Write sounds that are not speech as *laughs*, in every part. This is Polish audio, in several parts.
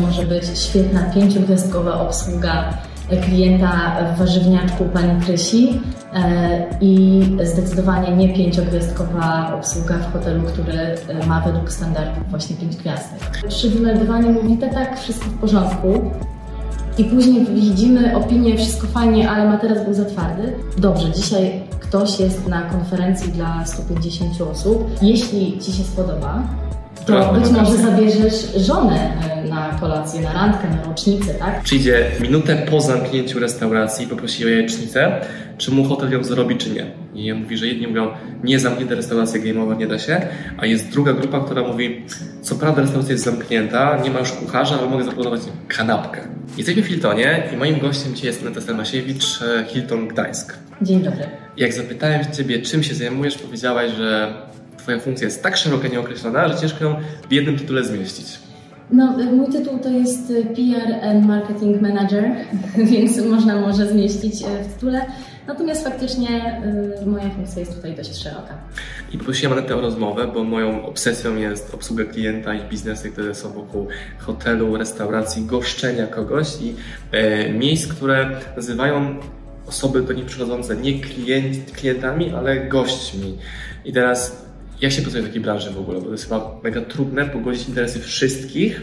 Może być świetna pięciogwiazdkowa obsługa klienta w warzywniaczku pani Krysi e, i zdecydowanie nie pięciogwiazdkowa obsługa w hotelu, który e, ma według standardów właśnie pięć gwiazdek. Przy wymeldowaniu mówite tak, wszystko w porządku. I później widzimy opinię, wszystko fajnie, ale materac był za twardy. Dobrze, dzisiaj ktoś jest na konferencji dla 150 osób. Jeśli Ci się spodoba, to być może zabierzesz żonę e, na kolację, na randkę, na rocznicę, tak? Przyjdzie minutę po zamknięciu restauracji, poprosi o jajecznicę, czy mu hotel ją zrobi, czy nie. I on mówi, że jedni mówią, nie zamknięte restauracje game'owe, nie da się, a jest druga grupa, która mówi, co prawda restauracja jest zamknięta, nie ma już kucharza, ale mogę zaproponować kanapkę. Jesteśmy w Hiltonie i moim gościem dzisiaj jest Aneta Stelmasiewicz, e, Hilton Gdańsk. Dzień dobry. Jak zapytałem Ciebie, czym się zajmujesz, powiedziałaś, że Twoja funkcja jest tak szeroka, nieokreślona, że ciężko ją w jednym tytule zmieścić. No, mój tytuł to jest PR and Marketing Manager, *laughs* więc można może zmieścić e, w tytule. Natomiast faktycznie y, moja funkcja jest tutaj dość szeroka. I poprosiłem Anetę o rozmowę, bo moją obsesją jest obsługa klienta i biznesy, które są wokół hotelu, restauracji, goszczenia kogoś i e, miejsc, które nazywają osoby do nich przychodzące nie klient, klientami, ale gośćmi. I teraz jak się pracuje w takiej branży w ogóle? Bo to jest chyba mega trudne pogodzić interesy wszystkich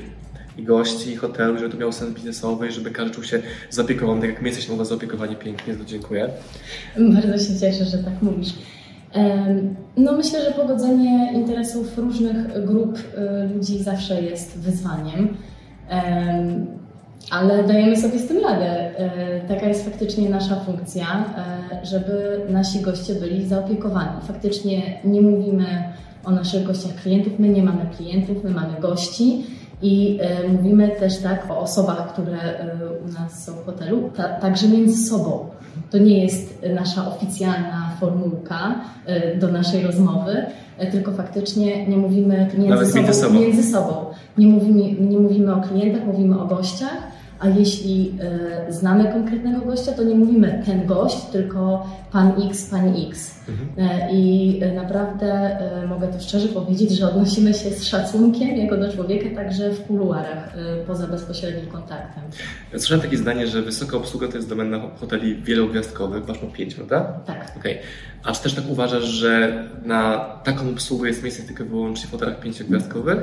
i gości, i hotelu, żeby to miało sens biznesowy żeby każdy czuł się zaopiekowany. Tak jak my jesteśmy u Was zaopiekowani pięknie, to dziękuję. Bardzo się cieszę, że tak mówisz. No myślę, że pogodzenie interesów różnych grup y, ludzi zawsze jest wyzwaniem ale dajemy sobie z tym radę. E, taka jest faktycznie nasza funkcja, e, żeby nasi goście byli zaopiekowani. Faktycznie nie mówimy o naszych gościach klientów, my nie mamy klientów, my mamy gości i e, mówimy też tak o osobach, które u nas są w hotelu, ta, także między sobą. To nie jest nasza oficjalna formułka do naszej rozmowy, tylko faktycznie nie mówimy między, sobą, między sobą. Między sobą. Nie, mówimy, nie mówimy o klientach, mówimy o gościach a jeśli e, znamy konkretnego gościa, to nie mówimy ten gość, tylko pan X, pani X. Mhm. E, I naprawdę e, mogę to szczerze powiedzieć, że odnosimy się z szacunkiem jako do człowieka także w kuluarach, poza bezpośrednim kontaktem. Słyszałem takie zdanie, że wysoka obsługa to jest domena hoteli wielogwiazdkowych. Wasz ma pięć, prawda? Tak. Okay. A czy też tak uważasz, że na taką obsługę jest miejsce tylko wyłącznie w hotelach pięciogwiazdkowych?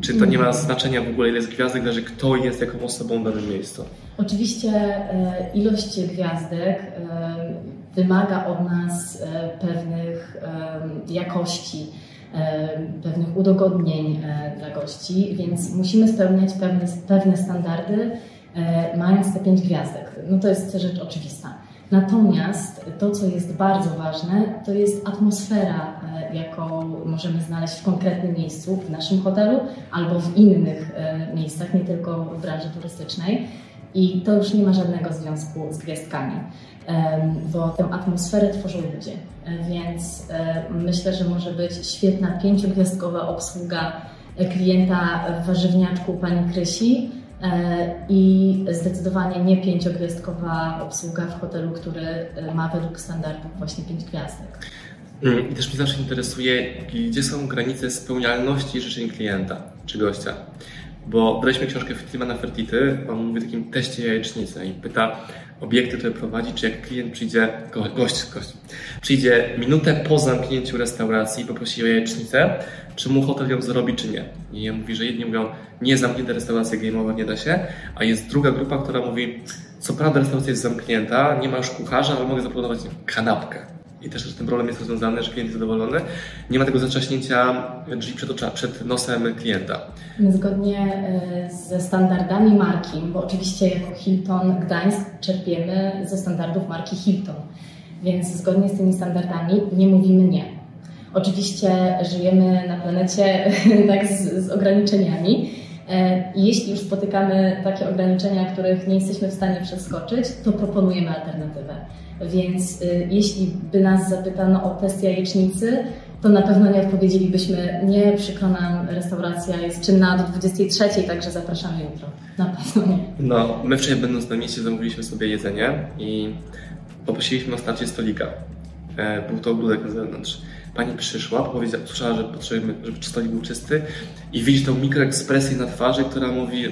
Czy to nie ma znaczenia w ogóle ile jest gwiazdek, że kto jest jaką osobą w danym miejscu? Oczywiście ilość gwiazdek wymaga od nas e, pewnych jakości, pewnych udogodnień e, dla gości, więc musimy spełniać pewne, pewne standardy, e, mając te pięć gwiazdek. No to jest rzecz oczywista. Natomiast to, co jest bardzo ważne, to jest atmosfera, jaką możemy znaleźć w konkretnym miejscu, w naszym hotelu albo w innych miejscach, nie tylko w branży turystycznej. I to już nie ma żadnego związku z gwiazdkami bo tę atmosferę tworzą ludzie. E, więc e, myślę, że może być świetna pięciogwiazdkowa obsługa klienta w warzywniaczku pani Krysi e, i zdecydowanie nie pięciogwiazdkowa obsługa w hotelu, który ma według standardów właśnie pięć gwiazdek. Mm, I też mnie zawsze interesuje, gdzie są granice spełnialności życzeń klienta czy gościa. Bo braliśmy książkę Filmana Fertity, on mówi o takim teście jajecznicy i pyta, obiekty, które prowadzi, czy jak klient przyjdzie, gość, gość, przyjdzie minutę po zamknięciu restauracji i poprosi o jajecznicę, czy mu hotel ją zrobi, czy nie. I on mówi, że jedni mówią, nie zamknięte restauracje game'owe, nie da się, a jest druga grupa, która mówi, co prawda restauracja jest zamknięta, nie ma już kucharza, ale mogę zaproponować kanapkę i też ten problem jest rozwiązany, że klient jest zadowolony, nie ma tego zatrzaśnięcia drzwi przed, ocza, przed nosem klienta. Zgodnie e, ze standardami marki, bo oczywiście jako Hilton Gdańsk czerpiemy ze standardów marki Hilton, więc zgodnie z tymi standardami nie mówimy nie. Oczywiście żyjemy na planecie *laughs* tak z, z ograniczeniami, i jeśli już spotykamy takie ograniczenia, których nie jesteśmy w stanie przeskoczyć, to proponujemy alternatywę. Więc y, jeśli by nas zapytano o test jajecznicy, to na pewno nie odpowiedzielibyśmy, nie, przykro nam, restauracja jest czynna do 23, także zapraszamy jutro. Na pewno nie. No, my wczoraj będąc na mieście zamówiliśmy sobie jedzenie i poprosiliśmy o starcie stolika. E, był to ogródek na zewnątrz. Pani przyszła, powiedziała, że potrzebujemy, żeby stolik był czysty i widzi tą mikroekspresję na twarzy, która mówi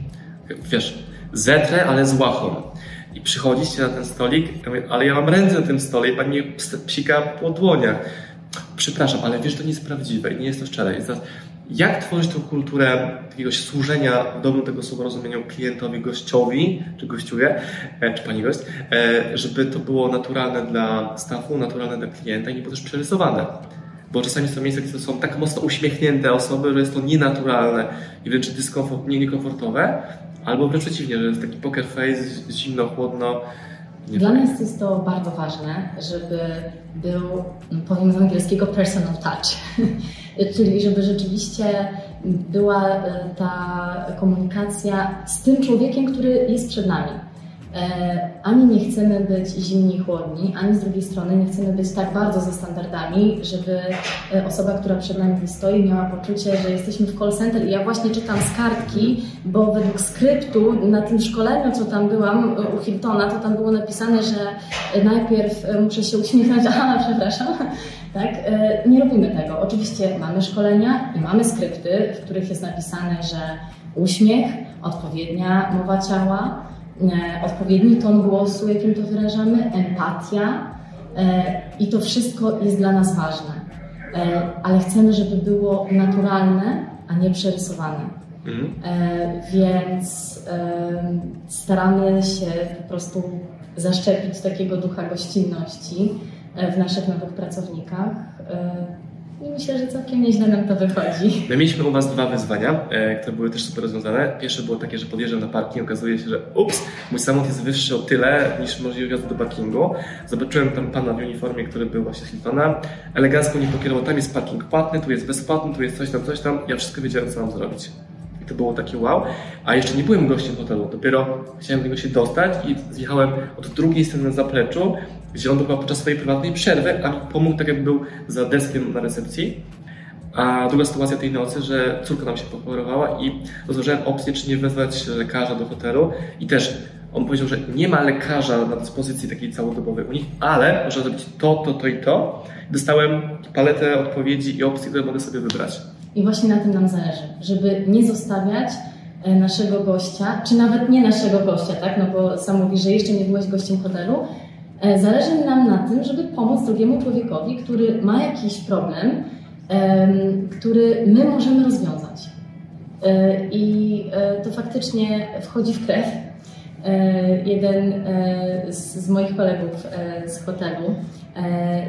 *laughs* wiesz, zetrę, ale z łachą. I przychodzicie na ten stolik, ale ja mam ręce na tym stole i pani psika po dłoniach. Przepraszam, ale wiesz, to nie jest prawdziwe i nie jest to szczere. I teraz, jak tworzyć tą kulturę jakiegoś służenia w dobrym tego słowa rozumieniu klientowi, gościowi, czy gościuje, e, czy pani gość, e, żeby to było naturalne dla staffu, naturalne dla klienta i nie było też przerysowane. Bo czasami są miejsca, gdzie są tak mocno uśmiechnięte osoby, że jest to nienaturalne i wręcz dyskomfort, nie niekomfortowe, albo wręcz przeciwnie, że jest taki poker face, zimno, chłodno. Dla nas jest to bardzo ważne, żeby był, powiem z angielskiego, personal touch. *laughs* Czyli żeby rzeczywiście była e, ta komunikacja z tym człowiekiem, który jest przed nami. E, ani nie chcemy być zimni i chłodni, ani z drugiej strony nie chcemy być tak bardzo ze standardami, żeby e, osoba, która przed nami stoi, miała poczucie, że jesteśmy w call center. I ja właśnie czytam z kartki, bo według skryptu na tym szkoleniu, co tam byłam u Hiltona, to tam było napisane, że najpierw muszę się uśmiechnąć, *laughs* aha, przepraszam, tak? E, nie robimy tego. Oczywiście mamy szkolenia i mamy skrypty, w których jest napisane, że uśmiech, odpowiednia mowa ciała, e, odpowiedni ton głosu, jakim to wyrażamy, empatia e, i to wszystko jest dla nas ważne. Ale chcemy, żeby było naturalne, a nie przerysowane. Mhm. Więc staramy się po prostu zaszczepić takiego ducha gościnności w naszych nowych pracownikach. E, I myślę, że całkiem nieźle nam to wychodzi. My mieliśmy u Was dwa wyzwania, e, które były też super rozwiązane. Pierwsze było takie, że podjeżdżam na parking, okazuje się, że ups, mój samochód jest wyższy o tyle niż możliwe do parkingu. Zobaczyłem tam pana w uniformie, który był właśnie Hiltona. Elegancko mnie pokierował, tam jest parking płatny, tu jest bezpłatny, tu jest coś tam, coś tam. Ja wszystko wiedziałem, co mam zrobić to było takie wow. A jeszcze nie byłem gościem hotelu, dopiero chciałem do niego się dostać i zjechałem od drugiej strony na zapleczu, gdzie on był podczas swojej prywatnej przerwy, a pomógł tak jakby był za deskiem na recepcji. A druga sytuacja tej nocy, że córka nam się pochorowała i rozważałem opcję, czy nie wezwać lekarza do hotelu i też on powiedział, że nie ma lekarza na dyspozycji takiej całodobowej u nich, ale można zrobić to, to, to i to. Dostałem paletę odpowiedzi i opcji, które mogę sobie wybrać. I właśnie na tym nam zależy, żeby nie zostawiać e, naszego gościa, czy nawet nie naszego gościa, tak? No bo sam mówi, że jeszcze nie byłeś gościem hotelu. E, zależy nam na tym, żeby pomóc drugiemu człowiekowi, który ma jakiś problem, który my możemy rozwiązać. E, I to faktycznie wchodzi w krew. Jeden z moich kolegów z hotelu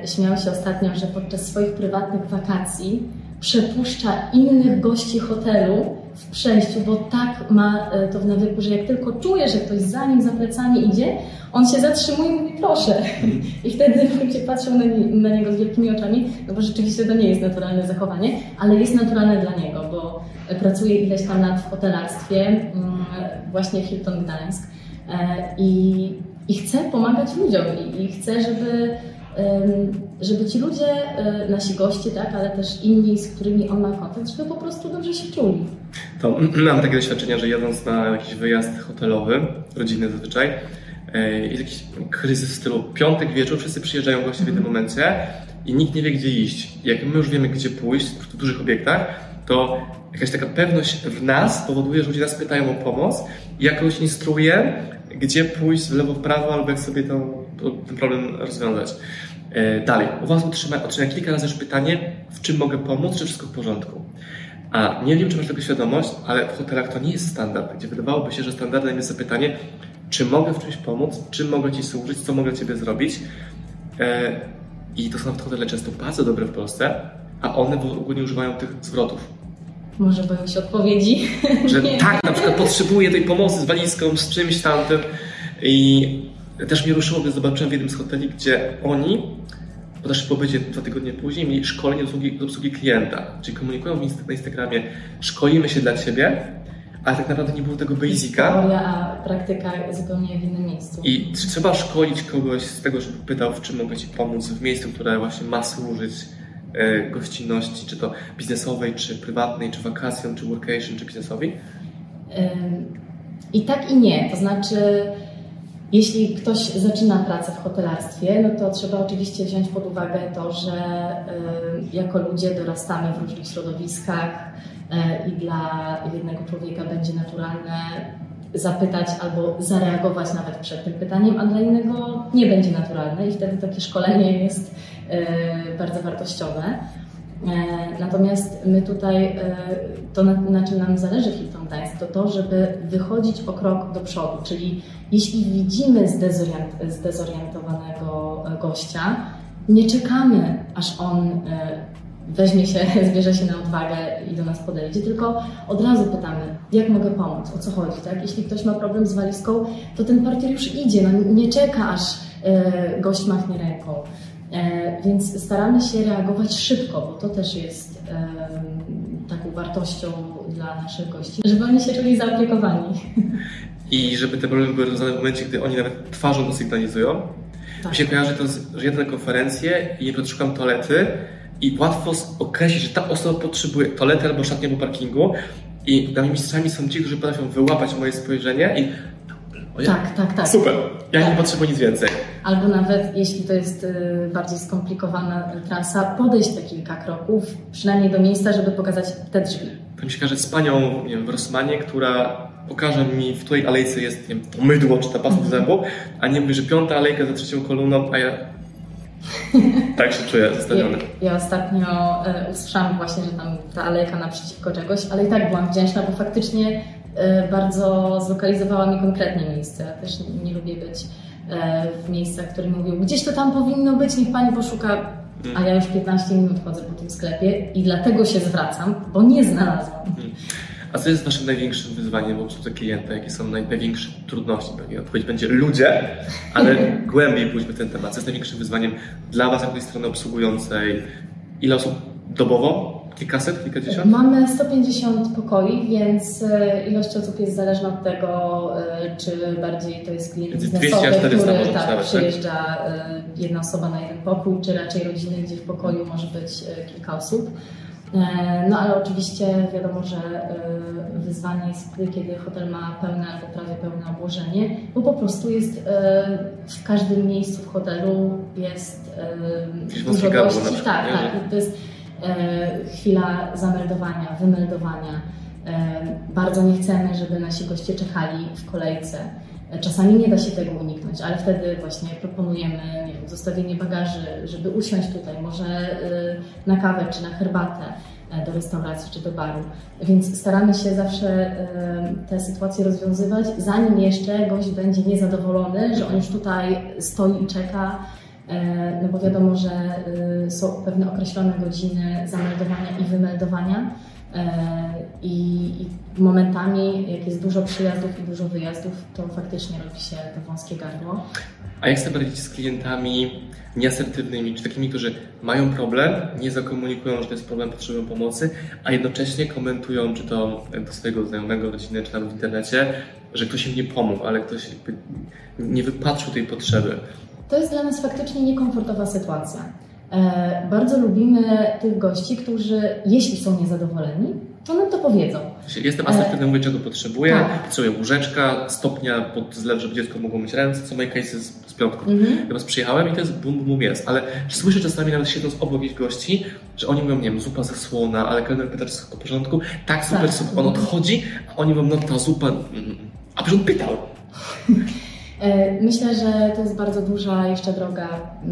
śmiał się ostatnio, że podczas swoich prywatnych wakacji przepuszcza innych gości hotelu w przejściu, bo tak ma e, to w nawyku, że jak tylko czuje, że ktoś za nim, za plecami idzie, on się zatrzymuje i mówi proszę. I wtedy ludzie patrzą na, na niego z wielkimi oczami, no bo rzeczywiście to nie jest naturalne zachowanie, ale jest naturalne dla niego, bo pracuje ileś tam lat w hotelarstwie, mm, właśnie Hilton Gdańsk e, i, i chce pomagać ludziom i, i chce, żeby żeby ci ludzie, e, nasi goście, tak, ale też inni, z którymi on ma kontakt, żeby po prostu dobrze się czuli. To mam takie doświadczenia, że jadąc na jakiś wyjazd hotelowy, rodzinny zazwyczaj, e, jest jakiś kryzys w stylu piątek wieczór, wszyscy przyjeżdżają goście w jednym momencie i nikt nie wie, gdzie iść. Jak my już wiemy, gdzie pójść w dużych obiektach, to jakaś taka pewność w nas powoduje, że ludzie nas pytają o pomoc i jakoś instruuje, gdzie pójść w lewo, w prawo, albo jak sobie to, ten problem rozwiązać. E, dalej, u Was otrzymałem, kilka razy już pytanie, w czym mogę pomóc, czy wszystko w porządku. A nie wiem, czy masz tego świadomość, ale w hotelach to nie jest standard, gdzie wydawałoby się, że standardem jest zapytanie, czy mogę w czymś pomóc, czym mogę Ci służyć, co mogę Ciebie zrobić. E, I to są hotele często bardzo dobre w Polsce, a one w ogóle nie używają tych zwrotów. Może boją się odpowiedzi. Że *laughs* tak, na przykład potrzebuję tej pomocy z walizką, z czymś tamtym. I też mnie ruszyło, gdy zobaczyłem w jednym z hoteli, gdzie oni po naszym pobycie dwa tygodnie później mieli szkolenie do obsługi, do obsługi klienta. Czyli komunikują na Instagramie, szkolimy się dla Ciebie, ale tak naprawdę nie było tego basica. A praktyka zupełnie w innym miejscu. I trzeba szkolić kogoś z tego, żeby pytał, w czym mogę Ci pomóc w miejscu, które właśnie ma służyć E, gościnności, czy to biznesowej, czy prywatnej, czy wakacjon, czy workation, czy biznesowi? I tak i nie. To znaczy, jeśli ktoś zaczyna pracę w hotelarstwie, no to trzeba oczywiście wziąć pod uwagę to, że jako ludzie dorastamy w różnych środowiskach e, i dla jednego człowieka będzie naturalne zapytać albo zareagować nawet przed tym pytaniem, a dla innego nie będzie naturalne i wtedy takie szkolenie jest bardzo wartościowe. Natomiast my tutaj, to na, na czym nam zależy w Hilton Gdańsk, to to, żeby wychodzić o krok do przodu, czyli jeśli widzimy zdezorient, zdezorientowanego gościa, nie czekamy, aż on weźmie się, *laughs* zbierze się na odwagę i do nas podejdzie, tylko od razu pytamy, jak mogę pomóc, o co chodzi, tak? Jeśli ktoś ma problem z walizką, to ten portier już idzie, no nie czeka, aż e, gość machnie ręką. E, więc staramy się reagować szybko, bo to też jest taką wartością dla naszych gości, żeby oni się czuli zaopiekowani. I żeby te problemy były rozwiązane w momencie, gdy oni nawet twarzą to sygnalizują. Tak. Mi się kojarzy to, że jadę na konferencję i nie szukam toalety, i łatwo określić, że ta osoba potrzebuje toalety albo szatni po parkingu i dla mnie mistrzami są ci, którzy potrafią wyłapać moje spojrzenie i ja, tak, tak, tak. Super, ja tak. nie potrzebuję nic więcej. Albo nawet jeśli to jest y, bardziej skomplikowana trasa, podejść te kilka kroków, przynajmniej do miejsca, żeby pokazać te drzwi. To mi się z panią nie wiem, w Rosmanie, która pokaże mi, w której alejce jest nie wiem, mydło czy ta pasta do zębów, a nie mówi, że piąta alejka za trzecią kolumną, a ja *laughs* tak się czuję zostawiony. Ja, ja ostatnio e, usłyszałam właśnie, że tam ta alejka naprzeciwko czegoś, ale i tak byłam wdzięczna, bo faktycznie e, bardzo zlokalizowała mi konkretnie miejsce. Ja też nie, nie lubię być w miejscach, które mówią, gdzieś to tam powinno być, niech pani poszuka. A ja już 15 minut chodzę po tym sklepie i dlatego się zwracam, bo nie znalazłam. Mhm. A co jest Waszym największym wyzwaniem w obsłudze klienta? Jakie są naj, największe trudności? Pewnie odpowiedź będzie ludzie, ale *laughs* głębiej pójdźmy w ten temat. Co jest największym wyzwaniem dla Was, jako tej strony obsługującej? Ile osób dobowo? Kilkaset, kilkadziesiąt? Mamy 150 pokoi, więc e, ilość osób jest zależna od tego, e, czy bardziej to jest klient biznesowy, który tak, tak, przyjeżdża e, jedna osoba na jeden pokój, czy raczej rodziny, gdzie w pokoju może być kilka osób. No ale oczywiście wiadomo, że wyzwanie jest wtedy, kiedy hotel ma pełne albo prawie pełne obłożenie, bo po prostu jest w każdym miejscu w hotelu jest dużo gości. Tak, tak. To jest chwila zameldowania, wymeldowania. Bardzo nie chcemy, żeby nasi goście czekali w kolejce. Czasami nie da się tego uniknąć, ale wtedy właśnie proponujemy nie wiem, zostawienie bagaży, żeby usiąść tutaj, może na kawę czy na herbatę e, do restauracji czy do baru. Więc staramy się zawsze te sytuacje rozwiązywać, zanim jeszcze gość będzie niezadowolony, że on już tutaj stoi i czeka. E, no bo wiadomo, że y, są pewne określone godziny zameldowania i wymeldowania E, I, momentami, jak jest dużo przyjazdów i dużo wyjazdów, to faktycznie robi się to wąskie gardło. A jak sobie radzić z klientami nieasertywnymi, czy takimi, którzy mają problem, nie zakomunikują, że to jest problem, potrzebują pomocy, a jednocześnie komentują, czy to do swojego znajomego, rodziny, czy nawet w internecie, że ktoś im nie pomógł, ale ktoś nie wypatrzył tej potrzeby. To jest dla nas faktycznie niekomfortowa sytuacja. E, bardzo lubimy tych gości, którzy, jeśli są niezadowoleni, to nam to powiedzą. Jestem asertywny, mówię czego potrzebuję, tak. potrzebuję łóżeczka, stopnia pod zlew, żeby dziecko mogło mieć ręce, co moje case z, z piątką. Mhm. Ja raz przyjechałem i to jest bum, bum, jest, ale słyszę czasami nawet siedząc obok jakichś gości, że oni mówią, nie wiem, zupa ze słona, ale kelner pyta, czy wszystko w porządku, tak, super, tak. super, on odchodzi, a oni mówią, no ta zupa, mm, a przecież on pytał. *laughs* E, myślę, że to jest bardzo duża jeszcze droga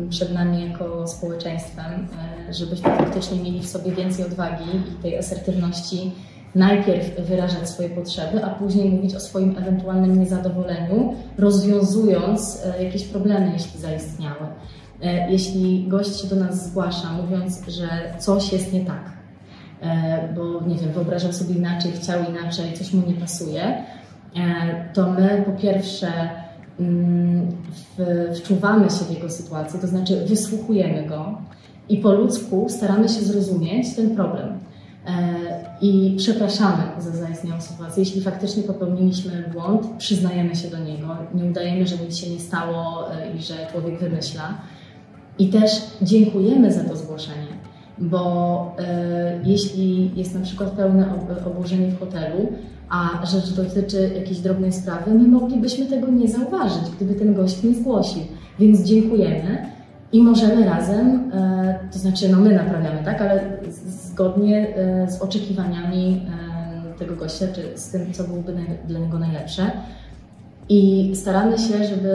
przed nami jako społeczeństwem, e, żebyśmy faktycznie mieli w sobie więcej odwagi i tej asertywności. Najpierw wyrażać swoje potrzeby, a później mówić o swoim ewentualnym niezadowoleniu, rozwiązując e, jakieś problemy, jeśli zaistniały. Jeśli gość się do nas zgłasza, mówiąc, że coś jest nie tak, bo nie wiem, wyobrażał sobie inaczej, chciał inaczej, coś mu nie pasuje, to my po pierwsze wczuwamy się w jego sytuację, to znaczy wysłuchujemy go i po ludzku staramy się zrozumieć ten problem. E, I przepraszamy za zaistniałą sytuację. Jeśli faktycznie popełniliśmy błąd, przyznajemy się do niego, nie udajemy, że nic się nie stało e, i że człowiek wymyśla. I też dziękujemy za to zgłoszenie, bo e, jeśli jest na przykład pełne obłożenie w hotelu, a rzecz dotyczy jakiejś drobnej sprawy, my moglibyśmy tego nie zauważyć, gdyby ten gość nie zgłosił. Więc dziękujemy i możemy razem, e, to znaczy no my naprawiamy, tak, ale zgodnie e, z oczekiwaniami e, tego gościa, czy z tym, co byłoby dla niego najlepsze. I staramy się, żeby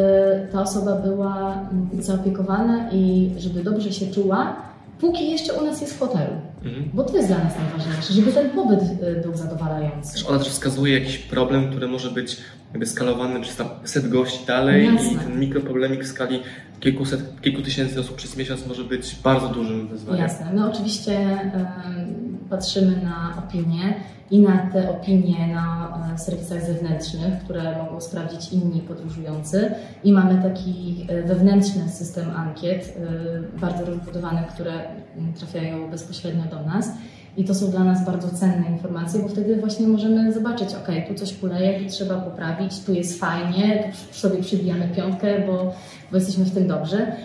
ta osoba była zaopiekowana i żeby dobrze się czuła, póki jeszcze u nas jest w hotelu. Mhm. Bo to jest dla nas najważniejsze, żeby ten pobyt y, był zadowalający. Ona też wskazuje jakiś problem, który może być jakby skalowany przez tam set gości dalej Jasne. i ten mikroproblemik w skali kilkuset, kilku tysięcy osób przez miesiąc może być bardzo dużym wyzwaniem. Jasne. My oczywiście y, patrzymy na opinie i na te opinie na e, serwisach zewnętrznych, które mogą sprawdzić inni podróżujący. I mamy taki e, wewnętrzny system ankiet, e, bardzo rozbudowany, które trafiają bezpośrednio do nas. I to są dla nas bardzo cenne informacje, bo wtedy właśnie możemy zobaczyć, ok, tu coś kuleje, tu trzeba poprawić, tu jest fajnie, tu sobie przybijamy piątkę, bo, bo jesteśmy w tym dobrze.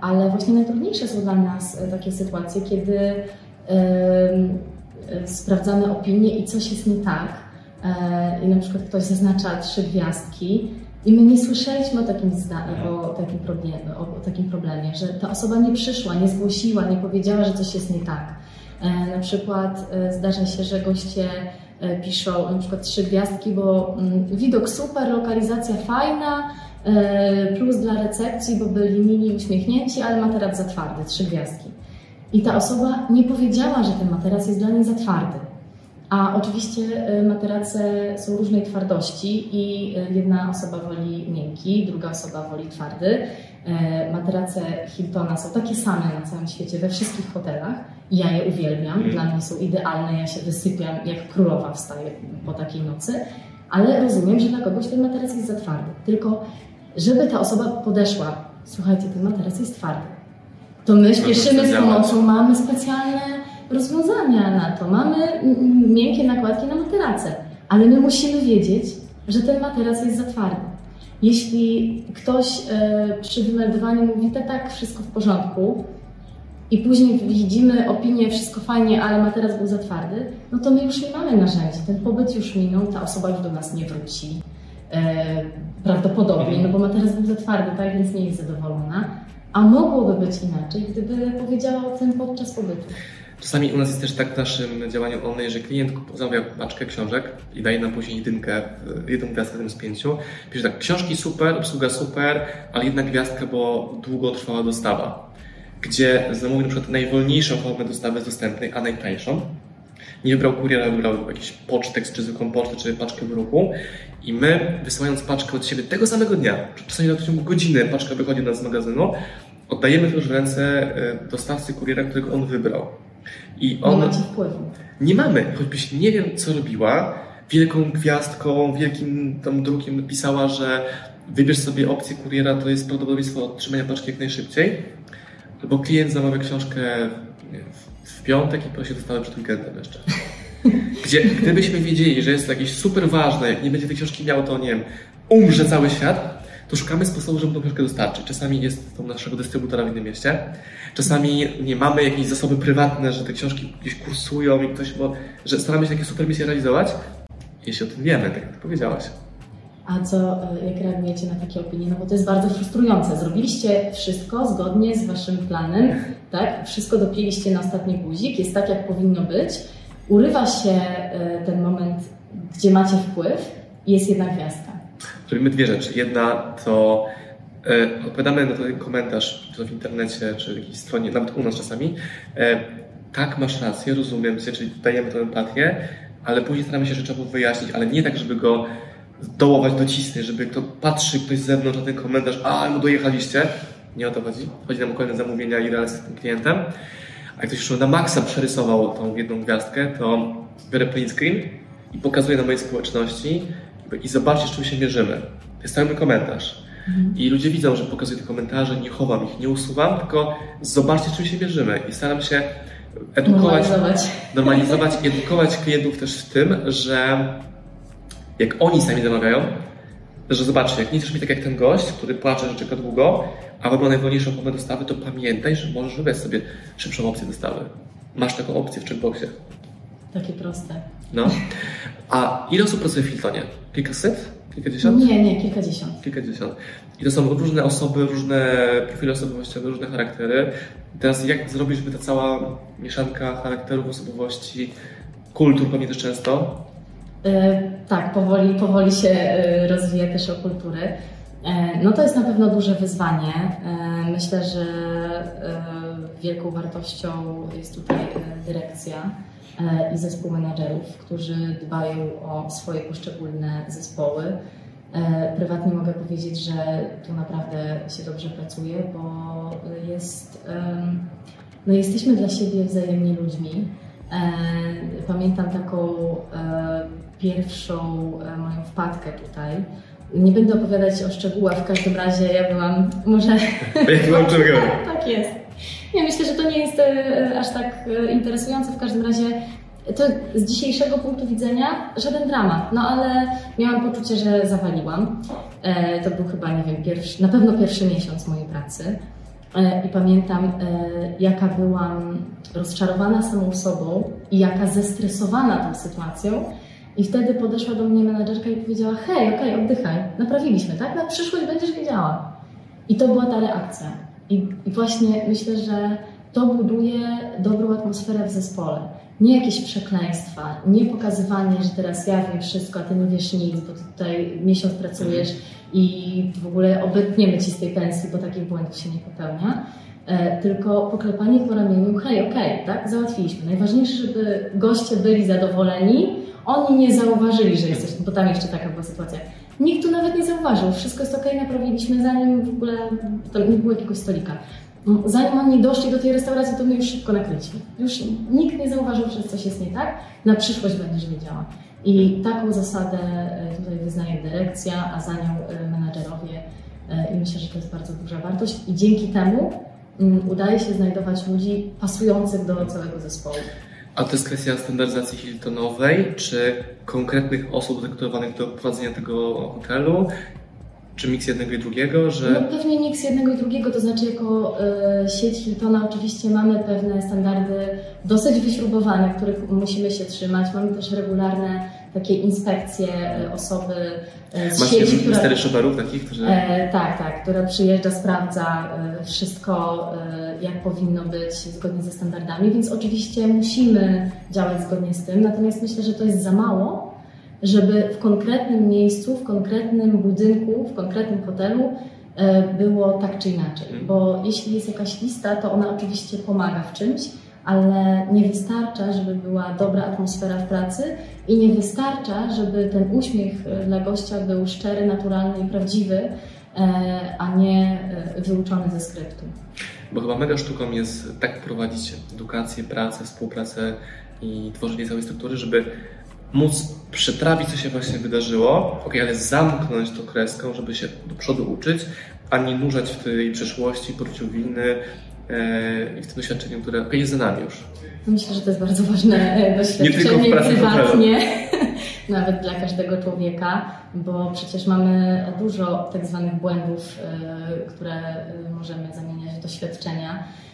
Ale właśnie najtrudniejsze są dla nas takie sytuacje, kiedy sprawdzamy opinie i coś jest nie tak. E, I na przykład ktoś zaznacza trzy gwiazdki i my nie słyszeliśmy o takim, o takim, problemie, o takim problemie, że ta osoba nie przyszła, nie zgłosiła, nie powiedziała, że coś jest nie tak. E, na przykład e, zdarza się, że goście piszą na przykład trzy gwiazdki, bo mm, widok super, lokalizacja fajna, plus dla recepcji, bo byli mili uśmiechnięci, ale materac za twardy, trzy gwiazdki. I ta osoba nie powiedziała, że ten materac jest dla niej za twardy. A oczywiście materace są różnej twardości i e, jedna osoba woli miękki, druga osoba woli twardy. Materace Hiltona są takie same na całym świecie, we wszystkich hotelach. Ja je uwielbiam, mm. dla mnie są idealne, ja się wysypiam jak królowa wstaję po takiej nocy. Ale rozumiem, że dla kogoś ten materac jest za twardy. Tylko żeby ta osoba podeszła, słuchajcie, ten materac jest twardy to my śpieszymy z pomocą, mamy specjalne rozwiązania na to, mamy miękkie nakładki na materace, ale my musimy wiedzieć, że ten materac jest za twardy. Jeśli ktoś e, przy wymeldowaniu mówi, tak, tak, wszystko w porządku, i później widzimy opinię, wszystko fajnie, ale materac był za twardy, no to my już nie mamy narzędzi. Ten pobyt już minął, ta osoba już do nas nie wróci. E, prawdopodobnie, no bo materac był za twardy, tak, więc nie jest zadowolona. A mogłoby być inaczej, gdyby powiedziała o tym podczas pobytu. Czasami u nas jest też tak w naszym działaniu online, że klient zamawia paczkę książek i daje nam później jedynkę, jedną gwiazdkę z pięciu. Pisze tak, książki super, obsługa super, ale jedna gwiazdka, bo długo trwała dostawa. Gdzie zamówił na przykład najwolniejszą formę dostawy z dostępnej, a najtańszą. Nie wybrał kuriera, wybrał jakiś pocztek, czy zwykłą pocztę, czy paczkę w ruchu. I my, wysyłając paczkę od siebie tego samego dnia, czasami na ciągu godziny paczka wychodzi nas z magazynu, oddajemy to już w ręce e, dostawcy kuriera, którego on wybrał. I on, nie macie wpływu. Nie mamy, choćbyś nie wiem, co robiła, wielką gwiazdką, wielkim tam drukiem napisała, że wybierz sobie opcję kuriera, to jest prawdopodobieństwo otrzymania paczki jak najszybciej, albo klient zamawia książkę w piątek i prosi dostawę przed weekendem jeszcze. *laughs* Gdzie gdybyśmy wiedzieli, że jest to jakieś super ważne, jak nie będzie tej książki miał, to nie wiem, umrze cały świat, to szukamy sposobu, żeby tą książkę dostarczyć. Czasami jest to naszego dystrybutora w innym mieście, czasami nie mamy jakieś zasoby prywatne, że te książki gdzieś kursują i ktoś, bo że staramy się takie super misje realizować, jeśli o tym wiemy, tak jak powiedziałaś. A co, e, jak reagujecie na takie opinie? No bo to jest bardzo frustrujące. Zrobiliście wszystko zgodnie z waszym planem, tak? Wszystko dopięliście na ostatni guzik, jest tak, jak powinno być. Urywa się e, ten moment, gdzie macie wpływ i jest jedna gwiazdka robimy dwie rzeczy. Jedna to e, odpowiadamy na ten komentarz, w internecie, czy w jakiejś stronie, nawet u nas czasami. E, tak, masz rację, rozumiem cię, czyli dajemy tę empatię, ale później staramy się rzeczowo wyjaśnić, ale nie tak, żeby go dołować, docisnąć, żeby kto patrzy ktoś z zewnątrz na ten komentarz, a, mu dojechaliście. Nie o to chodzi. Chodzi nam o kolejne zamówienia i relacje z tym klientem. A jak ktoś już na maksa przerysował tą jedną gwiazdkę, to biorę print screen i pokazuję na mojej społeczności, i zobaczcie, z czym się mierzymy. To jest cały komentarz. Mhm. I ludzie widzą, że pokazuję te komentarze, nie chowam ich, nie usuwam, tylko zobaczcie, z czym się mierzymy. I staram się edukować, normalizować, normalizować i edukować klientów też w tym, że jak oni sami zamawiają, że zobaczcie, jak nie chcesz mieć tak jak ten gość, który płacze, że czeka długo, a wybrał najwolniejszą formę dostawy, to pamiętaj, że możesz wybrać sobie szybszą opcję dostawy. Masz taką opcję w checkboxie. Takie proste. No. A ile osób pracuje w Hiltonie? Kilkaset? Kilkadziesiąt? Nie, nie, kilkadziesiąt. Kilkadziesiąt. I to są różne osoby, różne profile osobowościowe, różne charaktery. I teraz jak zrobić, żeby ta cała mieszanka charakterów, osobowości kultur pamiętasz często? Tak, powoli, powoli się rozwija też o kultury. No to jest na pewno duże wyzwanie. Myślę, że wielką wartością jest tutaj dyrekcja i zespół menadżerów, którzy dbają o swoje poszczególne zespoły. Prywatnie mogę powiedzieć, że tu naprawdę się dobrze pracuje, bo jest, no jesteśmy dla siebie wzajemnie ludźmi. Pamiętam taką pierwszą moją wpadkę tutaj. Nie będę opowiadać o szczegółach, w każdym razie ja byłam może... Jak byłam *laughs* Tak jest. Ja myślę, że to nie jest aż tak interesujące. W każdym razie to z dzisiejszego punktu widzenia żaden dramat, no ale miałam poczucie, że zawaliłam. To był chyba, nie wiem, pierwszy, na pewno pierwszy miesiąc mojej pracy. I pamiętam, jaka byłam rozczarowana samą sobą i jaka zestresowana tą sytuacją. I wtedy podeszła do mnie menadżerka i powiedziała: Hej, okej, okay, oddychaj, naprawiliśmy, tak? Na przyszłość będziesz wiedziała. I to była ta reakcja. I, I właśnie myślę, że to buduje dobrą atmosferę w zespole. Nie jakieś przekleństwa, nie pokazywanie, że teraz ja wiem wszystko, a ty nie wiesz nic, bo tutaj miesiąc pracujesz i w ogóle obetniemy ci z tej pensji, bo takich błędów się nie popełnia. E, tylko poklepanie po ramieniu, hej, okej, okay, tak, załatwiliśmy. Najważniejsze, żeby goście byli zadowoleni, oni nie zauważyli, że jesteś, bo tam jeszcze taka była sytuacja. Nikt tu nawet nie zauważył, wszystko jest okej, okay, naprawiliśmy, zanim w ogóle nie było jakiegoś stolika. Zanim oni doszli do tej restauracji, to my już szybko nakryliśmy. Już nikt nie zauważył, że coś jest nie tak. Na przyszłość będziesz wiedziała. I taką zasadę e, tutaj wyznaje dyrekcja, a za nią e, menadżerowie. I myślę, że to jest bardzo duża wartość. I dzięki temu mm, udaje się znajdować ludzi pasujących do całego zespołu. A to jest kwestia standaryzacji Hiltonowej, czy konkretnych osób dektywowanych do prowadzenia tego hotelu? Czy miks jednego i drugiego? Że... No pewnie miks jednego i drugiego, to znaczy jako y, sieć Hiltona oczywiście mamy pewne standardy dosyć wyśrubowane, których musimy się trzymać. Mamy też regularne takie inspekcje y, osoby z Masz sieci, która... cztery szoferów takich, którzy... E, tak, tak, która przyjeżdża, sprawdza y, wszystko, jak powinno być zgodnie ze standardami, więc oczywiście musimy działać zgodnie z tym, natomiast myślę, że to jest za mało, żeby w konkretnym miejscu, w konkretnym budynku, w konkretnym hotelu e, było tak czy inaczej. Mhm. Bo jeśli jest jakaś lista, to ona oczywiście pomaga w czymś, ale nie wystarcza, żeby była dobra atmosfera w pracy i nie wystarcza, żeby ten uśmiech e, dla gościa był szczery, naturalny i prawdziwy, e, a nie wyuczony ze skryptu. Bo chyba mega sztuką jest tak prowadzić edukację, pracę, współpracę i tworzenie całej struktury, żeby móc przetrawić, co się właśnie wydarzyło, ok, ale zamknąć to kreską, żeby się do przodu uczyć, a nie nurzać w tej przeszłości, poczuciu winy e, i w tym doświadczeniu, które okay, jest za nami już. Myślę, że to jest bardzo ważne doświadczenie nie tylko w pracy prywatnie, *laughs* nawet dla każdego człowieka, bo przecież mamy dużo tak zwanych błędów, e, które możemy zamieniać w doświadczenia E,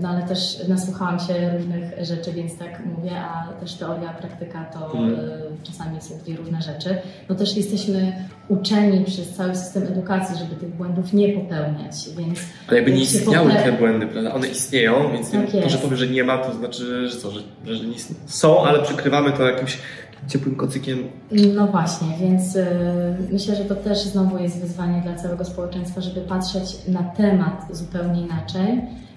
no ale też nasłuchałam się różnych rzeczy, więc tak mówię, a też teoria, praktyka to hmm. czasami są dwie różne rzeczy. No też jesteśmy uczeni przez cały system edukacji, żeby tych błędów nie popełniać, więc... Ale jakby nie istniały pope... te błędy, prawda? One istnieją, więc tak to, że powiem, że nie ma, to znaczy, że co, że, że nie istnieją. Są, ale przykrywamy to jakimś ciepłym kocykiem. No właśnie, więc y, myślę, że to też znowu jest wyzwanie dla całego społeczeństwa, żeby patrzeć na temat zupełnie inaczej E,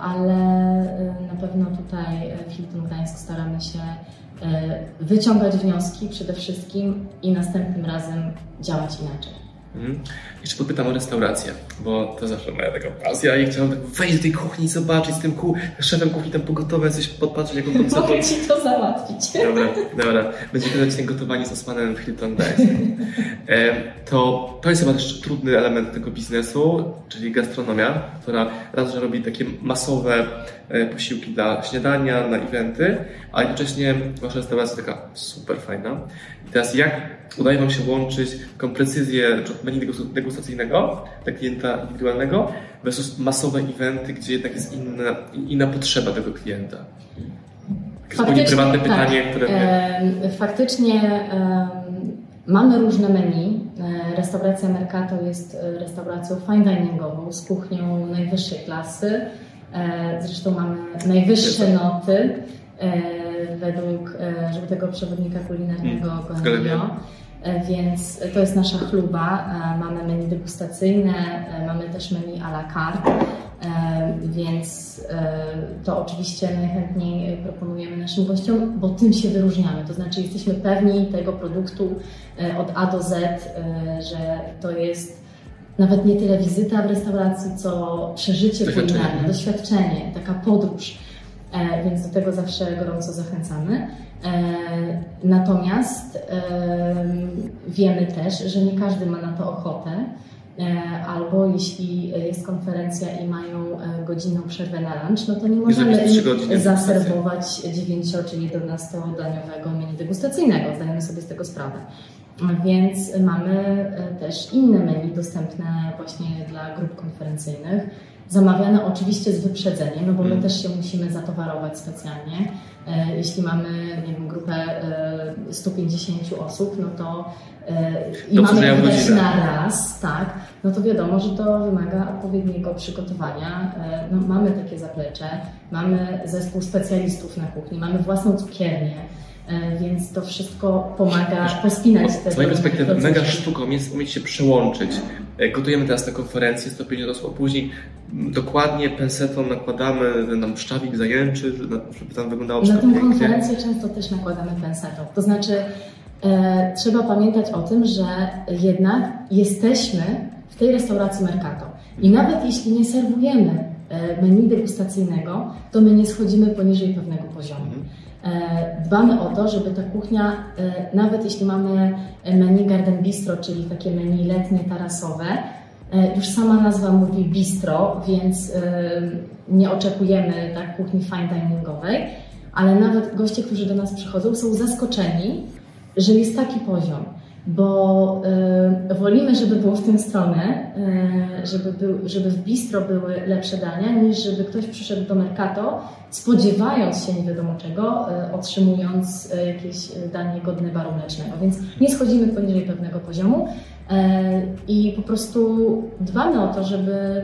ale e, na pewno tutaj w Hilton Gdańsk staramy się e, wyciągać wnioski przede wszystkim i następnym razem działać inaczej. Mhm. Jeszcze podpytam o restaurację, bo to zawsze moja taka pasja i chciałem tak wejść do tej kuchni i zobaczyć z tym ku, szefem kuchni tam pogotowe, coś podpatrzeć, jak on to Mogę Ci to załatwić. Dobra, dobra. Będziemy gadać gotowanie z Osmanem w Hilton Gdańsk. *laughs* to, to jest chyba też trudny element tego biznesu, czyli gastronomia, która raz, że robi takie masowe e, posiłki dla śniadania, na eventy, a jednocześnie wasza restauracja jest taka super fajna. Teraz jak udaje Wam się łączyć taką precyzję menu degustacyjnego dla klienta indywidualnego versus masowe eventy, gdzie jednak jest inna, inna potrzeba tego klienta? Faktycznie, prywatne tak. pytanie, które... E, faktycznie e, mamy różne menu. E, restauracja Mercato jest e, restauracją fine diningową z kuchnią najwyższej klasy. E, zresztą mamy najwyższe noty według żółtego przewodnika kulinarnego Mm, Goemio. Więc to jest nasza chluba. Mamy menu degustacyjne, mamy też menu à la carte, więc to oczywiście najchętniej proponujemy naszym gościom, bo tym się wyróżniamy. To znaczy jesteśmy pewni tego produktu od A do Z, że to jest nawet nie tyle wizyta w restauracji, co przeżycie kulinarne, doświadczenie, taka podróż. E, więc do tego zawsze gorąco zachęcamy. E, natomiast e, wiemy też, że nie każdy ma na to ochotę. Albo jeśli jest konferencja i mają godzinną przerwę na lunch, no to nie możemy zaserwować 9 czy 11-daniowego menu degustacyjnego. Zdajemy sobie z tego sprawę. Więc mamy też inne menu dostępne właśnie dla grup konferencyjnych. Zamawiane oczywiście z wyprzedzeniem, no bo my Mm. też się musimy zatowarować specjalnie. E, Jeśli mamy nie wiem, grupę e, 150 osób, no to e, i że mamy wydać na raz, tak, no to wiadomo, że to wymaga odpowiedniego przygotowania. E, No, mamy takie zaplecze, mamy zespół specjalistów na kuchni, mamy własną cukiernię, e, więc to wszystko pomaga pospinać te Z mojej perspektywy mega sztuką jest umieć się przełączyć. E, Gotujemy teraz na konferencję 150 osób, później mm, dokładnie pensetą nakładamy, nam szczawik zajęczy, żeby tam wyglądało Na tę konferencję często też nakładamy pensetą. To znaczy, e, trzeba pamiętać o tym, że jednak jesteśmy w tej restauracji Mercato. I nawet jeśli nie serwujemy e, menu degustacyjnego, to my nie schodzimy poniżej pewnego poziomu. E, Dbamy o to, żeby ta kuchnia, e, nawet jeśli mamy menu Garden Bistro, czyli takie menu letnie, tarasowe, e, już sama nazwa mówi bistro, więc nie oczekujemy tak kuchni fine diningowej, ale nawet goście, którzy do nas przychodzą, są zaskoczeni, że jest taki poziom, bo e, wolimy, żeby było w tę stronę, e, żeby, był, żeby w bistro były lepsze dania, niż żeby ktoś przyszedł do Mercato, spodziewając się nie wiadomo czego, e, otrzymując e, jakieś danie godne baru mlecznego. Więc nie schodzimy poniżej pewnego poziomu e, i po prostu dbamy o to, żeby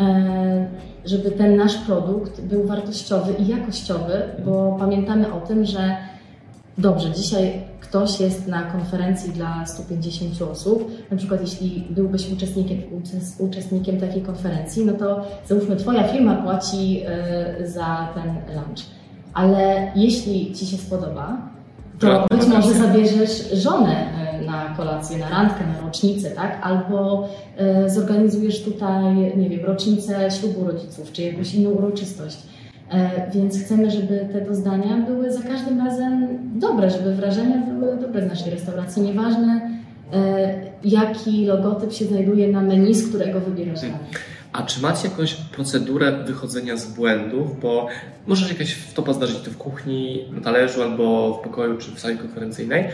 e, żeby ten nasz produkt był wartościowy i jakościowy, bo pamiętamy o tym, że dobrze, dzisiaj ktoś jest na konferencji dla 150 osób, na przykład jeśli byłbyś uczestnikiem, uczes- uczestnikiem takiej konferencji, no to załóżmy Twoja firma płaci y, za ten lunch. Ale jeśli Ci się spodoba, to Gratulacje. być może zabierzesz żonę y, na kolację, na randkę, na rocznicę, tak? Albo y, zorganizujesz tutaj, nie wiem, rocznicę ślubu rodziców, czy jakąś inną uroczystość. E, Więc chcemy, żeby te doznania były za każdym razem dobre, żeby wrażenia były dobre z naszej restauracji. Nieważne, e, jaki logotyp się znajduje na menu, z którego wybierasz danie. A czy macie jakąś procedurę wychodzenia z błędów? Bo może się jakaś wtopa zdarzyć to w kuchni, na talerzu, albo w pokoju, czy w sali konferencyjnej.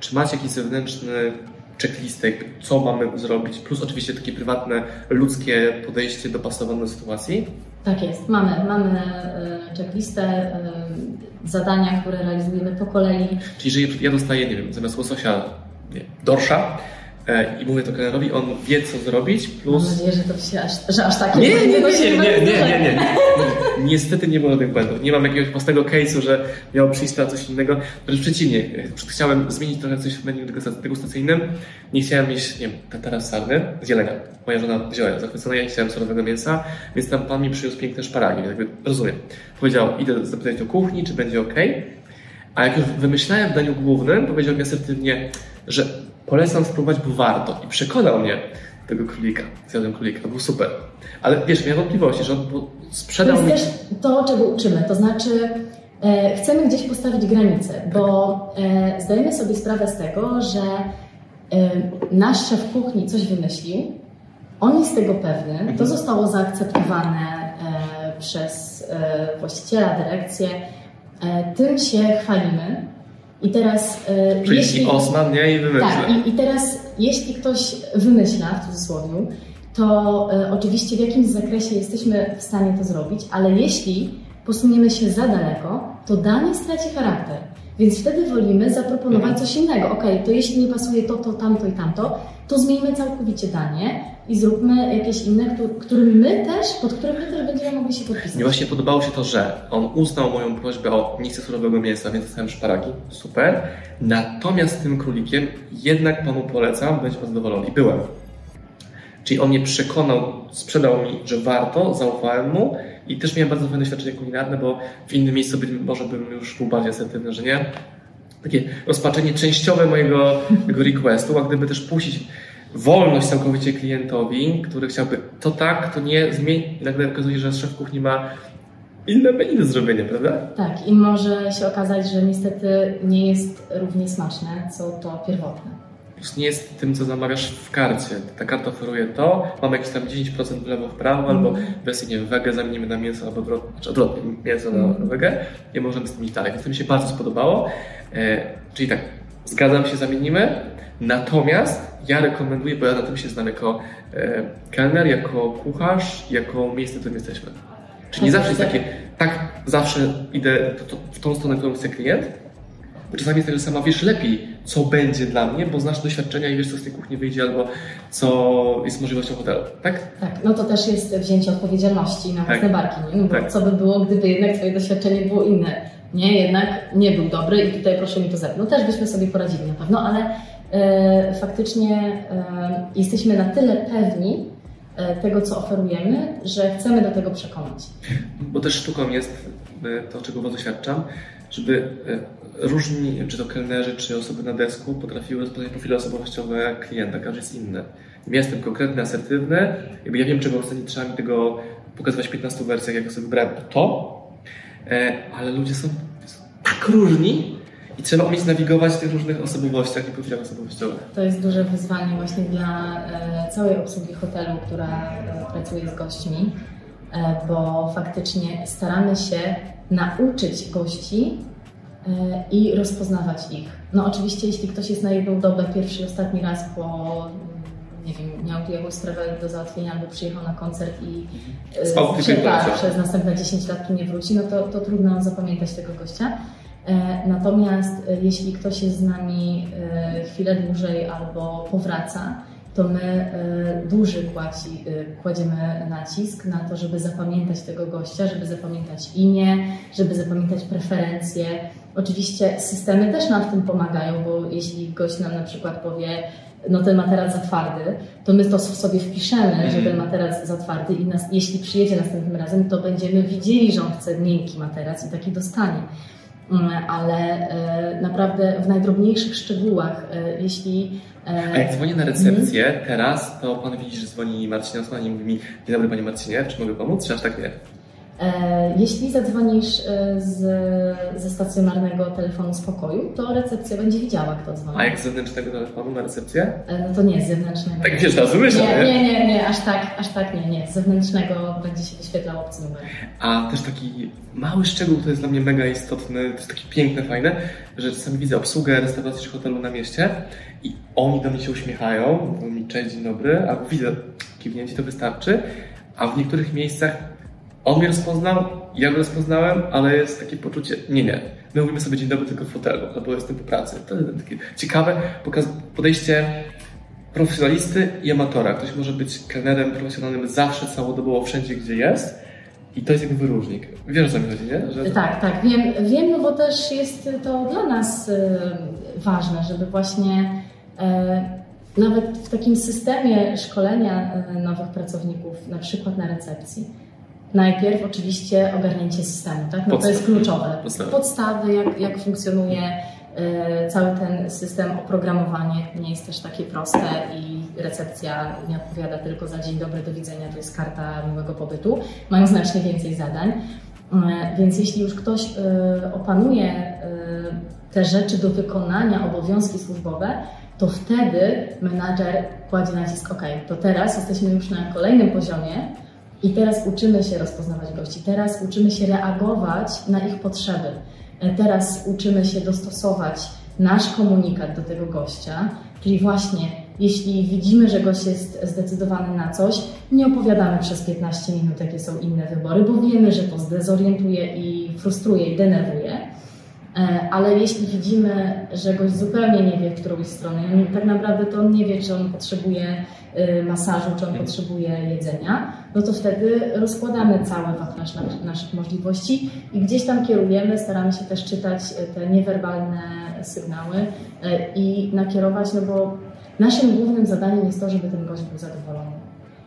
Czy macie jakiś zewnętrzny checklistek, co mamy zrobić? Plus oczywiście takie prywatne, ludzkie podejście dopasowane do sytuacji. Tak jest, mamy, mamy e, checklistę, e, zadania, które realizujemy po kolei. Czyli jeżeli ja dostaję, nie wiem, zamiast łososia nie, dorsza i mówię to kelnerowi, on wie, co zrobić, Mam plus... nadzieję, że to się aż, że aż takie Nie, nie, nie, nie, nie, nie, nie. Niestety nie było żadnych błędów. Nie mam jakiegoś prostego case'u, że miało przyjść na coś innego. Wręcz przeciwnie, chciałem zmienić trochę coś w menu degustacyjnym. Nie chciałem mieć, nie wiem, tatara sarny z jelenia. Moja żona wzięła zachwycona, ja nie chciałem surowego mięsa, więc tam pan mi przyniósł piękne szparagi, więc jakby rozumiem. Powiedział, idę zapytać do kuchni, czy będzie ok. A jak już wymyślałem w daniu głównym, powiedział mi asertywnie, że polecam spróbować, bo warto. I przekonał mnie tego królika. Zjadłem królika, był super. Ale wiesz, miałem wątpliwości, że on po- To sprzedał jest mi... też to, czego uczymy. To znaczy, e, chcemy gdzieś postawić granice, bo e, zdajemy sobie sprawę z tego, że e, nasz szef kuchni coś wymyślił, on jest tego pewny, to zostało zaakceptowane e, przez e, właściciela, dyrekcję, e, tym się chwalimy. I teraz, e, Przyjdzie Osman, nie? I wymyślę. tak, i, i teraz jeśli ktoś wymyśla, w cudzysłowie, to e, oczywiście w jakimś zakresie jesteśmy w stanie to zrobić, ale jeśli posuniemy się za daleko, to danie straci charakter. Więc wtedy wolimy zaproponować coś innego. Ok, to jeśli nie pasuje to, to, tamto i tamto, to zmieńmy całkowicie danie i zróbmy jakieś inne, któ- którym my też, pod którym my też będziemy mogli się podpisać. Mi właśnie podobało się to, że on uznał moją prośbę o nie chcę surowego mięsa, więc dostałem szparagi. Super. Natomiast tym królikiem jednak panu polecam, będzie pan zadowolony. Byłem. Czyli on mnie przekonał, sprzedał mi, że warto, zaufałem mu i też miałem bardzo fajne doświadczenie kulinarne, bo w innym miejscu być może bym już był bardziej asertywny, że nie. Takie rozpaczenie częściowe mojego tego requestu, a gdyby też puścić wolność całkowicie klientowi, który chciałby to tak, to nie, zmień, i nagle okazuje się, że szef kuchni ma inne menu do zrobienia, prawda? Tak, i może się okazać, że niestety nie jest równie smaczne, co to pierwotne. Prostu nie jest tym, co zamawiasz w karcie. Ta karta oferuje to, mamy jakieś tam 10% w lewo, w prawo, albo wersję, nie wiem, wege zamienimy na mięso, albo odwrotnie, znaczy odwrotnie mięso na Mhm. wege i możemy z tym iść dalej. Więc to mi się bardzo spodobało. E, czyli tak, zgadzam się, zamienimy, natomiast ja rekomenduję, bo ja na tym się znam jako e, kelner, jako kucharz, jako miejsce, w którym jesteśmy. Czyli nie zawsze jest takie, tak, zawsze idę w tą stronę, którą chce klient, bo czasami jest tak, że sama wiesz lepiej, co będzie dla mnie, bo znasz doświadczenia i wiesz, co z tej kuchni wyjdzie, albo co jest możliwością hotelu, tak? Tak, no to też jest wzięcie odpowiedzialności na własne Tak. barki, nie? No bo Tak. co by było, gdyby jednak Twoje doświadczenie było inne? Nie, jednak nie był dobry i tutaj proszę mi to zepnąć. No też byśmy sobie poradzili na pewno, ale e, faktycznie e, jesteśmy na tyle pewni e, tego, co oferujemy, że chcemy do tego przekonać. Bo też sztuką jest to, czego doświadczam, żeby e, różni, czy to kelnerzy, czy osoby na desku potrafiły rozpoznać profile osobowościowe klienta. Każdy jest inny. Ja jestem konkretny, asertywny, jakby ja wiem, czego chcę, nie trzeba mi tego pokazywać w 15 wersjach, jak ja sobie wybrałem to, e, ale ludzie są, są tak różni i trzeba umieć nawigować w tych różnych osobowościach i profilach osobowościowych. To jest duże wyzwanie właśnie dla e, całej obsługi hotelu, która pracuje z gośćmi, bo faktycznie staramy się nauczyć gości e, i rozpoznawać ich. No oczywiście, jeśli ktoś jest na jedną dobę, pierwszy i ostatni raz, bo nie wiem, miał tu jakąś sprawę do załatwienia albo przyjechał na koncert i e, Spał w prze- tym końcu. przez następne 10 lat tu nie wróci, no to, to trudno zapamiętać tego gościa. E, Natomiast jeśli ktoś jest z nami chwilę dłużej albo powraca, to my e, duży kłaci, e, kładziemy nacisk na to, żeby zapamiętać tego gościa, żeby zapamiętać imię, żeby zapamiętać preferencje. Oczywiście systemy też nam w tym pomagają, bo jeśli gość nam na przykład powie, no ten materac za twardy, to my to sobie wpiszemy, że ten materac za twardy i nas, jeśli przyjedzie następnym razem, to będziemy widzieli, że on chce miękki materac i taki dostanie. Mm, Ale e, naprawdę w najdrobniejszych szczegółach, e, jeśli e, A jak dzwonię na recepcję teraz, to pan widzi, że dzwoni Marcin Osman i mówi mi Dzień dobry panie Marcinie, czy mogę pomóc? Czy aż tak nie? E, Jeśli zadzwonisz e, z, ze stacjonarnego telefonu z pokoju, to recepcja będzie widziała, kto dzwoni. A jak z zewnętrznego telefonu na recepcję? E, No to nie, z zewnętrznego. Tak wiesz, rozumiesz, nie, nie? nie, nie, nie, aż tak, aż tak nie, nie. Z zewnętrznego będzie się wyświetlał obcy numer. A też taki mały szczegół, to jest dla mnie mega istotny, to jest takie piękne, fajne, że czasami widzę obsługę restauracji czy hotelu na mieście i oni do mnie się uśmiechają, mówią mi cześć, dzień dobry, albo widzę kiwnięcie, to wystarczy, a w niektórych miejscach on mnie rozpoznał, ja go rozpoznałem, ale jest takie poczucie, nie, nie, my mówimy sobie dzień dobry tylko w hotelu, albo jestem po pracy. To jest takie ciekawe podejście profesjonalisty i amatora. Ktoś może być kelnerem profesjonalnym zawsze, całodobowo, wszędzie, gdzie jest. I to jest jakby wyróżnik. Wiesz, co mi chodzi, nie? Że... Tak, tak, wiem, wiem, no bo też jest to dla nas e, ważne, żeby właśnie e, nawet w takim systemie szkolenia e, nowych pracowników, na przykład na recepcji, najpierw oczywiście ogarnięcie systemu, tak? No to jest kluczowe. Podstawy. Podstawy, jak, jak funkcjonuje e, cały ten system, oprogramowanie nie jest też takie proste i recepcja nie odpowiada tylko za dzień dobry, do widzenia, to jest karta miłego pobytu. Mają znacznie więcej zadań. E, Więc jeśli już ktoś e, opanuje te rzeczy do wykonania, obowiązki służbowe, to wtedy menadżer kładzie nacisk, ok, to teraz jesteśmy już na kolejnym poziomie i teraz uczymy się rozpoznawać gości, teraz uczymy się reagować na ich potrzeby, E, teraz uczymy się dostosować nasz komunikat do tego gościa, czyli właśnie Jeśli widzimy, że gość jest zdecydowany na coś, nie opowiadamy przez 15 minut, jakie są inne wybory, bo wiemy, że to zdezorientuje i frustruje i denerwuje. E, ale jeśli widzimy, że gość zupełnie nie wie, w którą stronę, tak naprawdę to on nie wie, czy on potrzebuje y, masażu, czy on potrzebuje jedzenia, no to wtedy rozkładamy cały wachlarz naszych możliwości i gdzieś tam kierujemy, staramy się też czytać te niewerbalne sygnały y, i nakierować, no bo naszym głównym zadaniem jest to, żeby ten gość był zadowolony.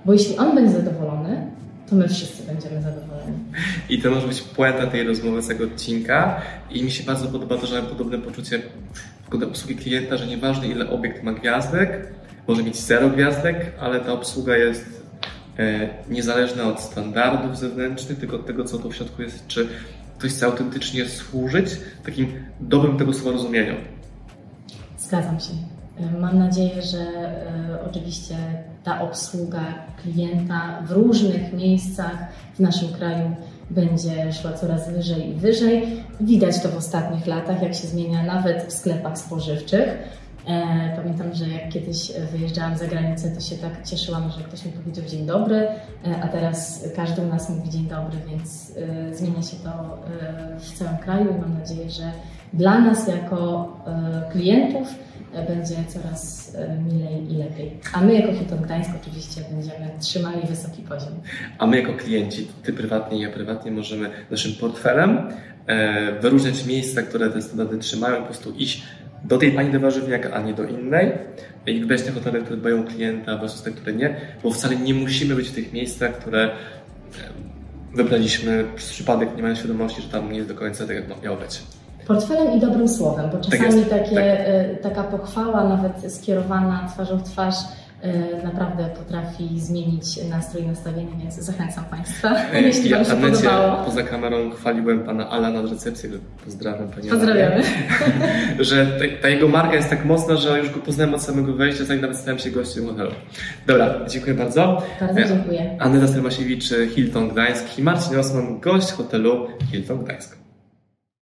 Bo jeśli on będzie zadowolony, to my wszyscy będziemy zadowoleni. I to może być puenta tej rozmowy, tego odcinka. I mi się bardzo podoba to, że mam podobne poczucie do obsługi klienta, że nieważne ile obiekt ma gwiazdek, może mieć zero gwiazdek, ale ta obsługa jest e, niezależna od standardów zewnętrznych, tylko od tego, co tu w środku jest, czy ktoś chce autentycznie służyć takim dobrym tego słowa rozumieniu. Zgadzam się. Mam nadzieję, że e, oczywiście ta obsługa klienta w różnych miejscach w naszym kraju będzie szła coraz wyżej i wyżej. Widać to w ostatnich latach, jak się zmienia nawet w sklepach spożywczych. E, pamiętam, że jak kiedyś wyjeżdżałam za granicę, to się tak cieszyłam, że ktoś mi powiedział dzień dobry, e, a teraz każdy u nas mówi dzień dobry, więc zmienia się to w całym kraju i mam nadzieję, że dla nas jako klientów będzie coraz e, milej i lepiej. A my jako Hilton Gdańsk oczywiście będziemy trzymali wysoki poziom. A my jako klienci, ty prywatnie i ja prywatnie możemy naszym portfelem e, wyróżniać miejsca, które te standardy trzymają, po prostu iść do tej pani de warzywniaka, a nie do innej i wybrać te hotele, które dbają klienta versus te, które nie, bo wcale nie musimy być w tych miejscach, które e, wybraliśmy przez przypadek, nie mając świadomości, że tam nie jest do końca tak, jak miało być portfelem i dobrym słowem, bo tak czasami tak takie, tak. taka pochwała, nawet skierowana twarzą w twarz, e, naprawdę potrafi zmienić nastrój i nastawienie, więc zachęcam Państwa, *laughs* jeśli ja Wam się podobało. poza kamerą chwaliłem Pana Alana od recepcji, pozdrawiam Panie Pozdrawiamy. *laughs* że ta, jego marka jest tak mocna, że już go poznałem od samego wejścia, zanim nawet stałem się gościem hotelu. Dobra, dziękuję bardzo. Bardzo dziękuję. Aneta Strymasiewicz, Hilton Gdańsk i Marcin Osman, gość hotelu Hilton Gdańsk.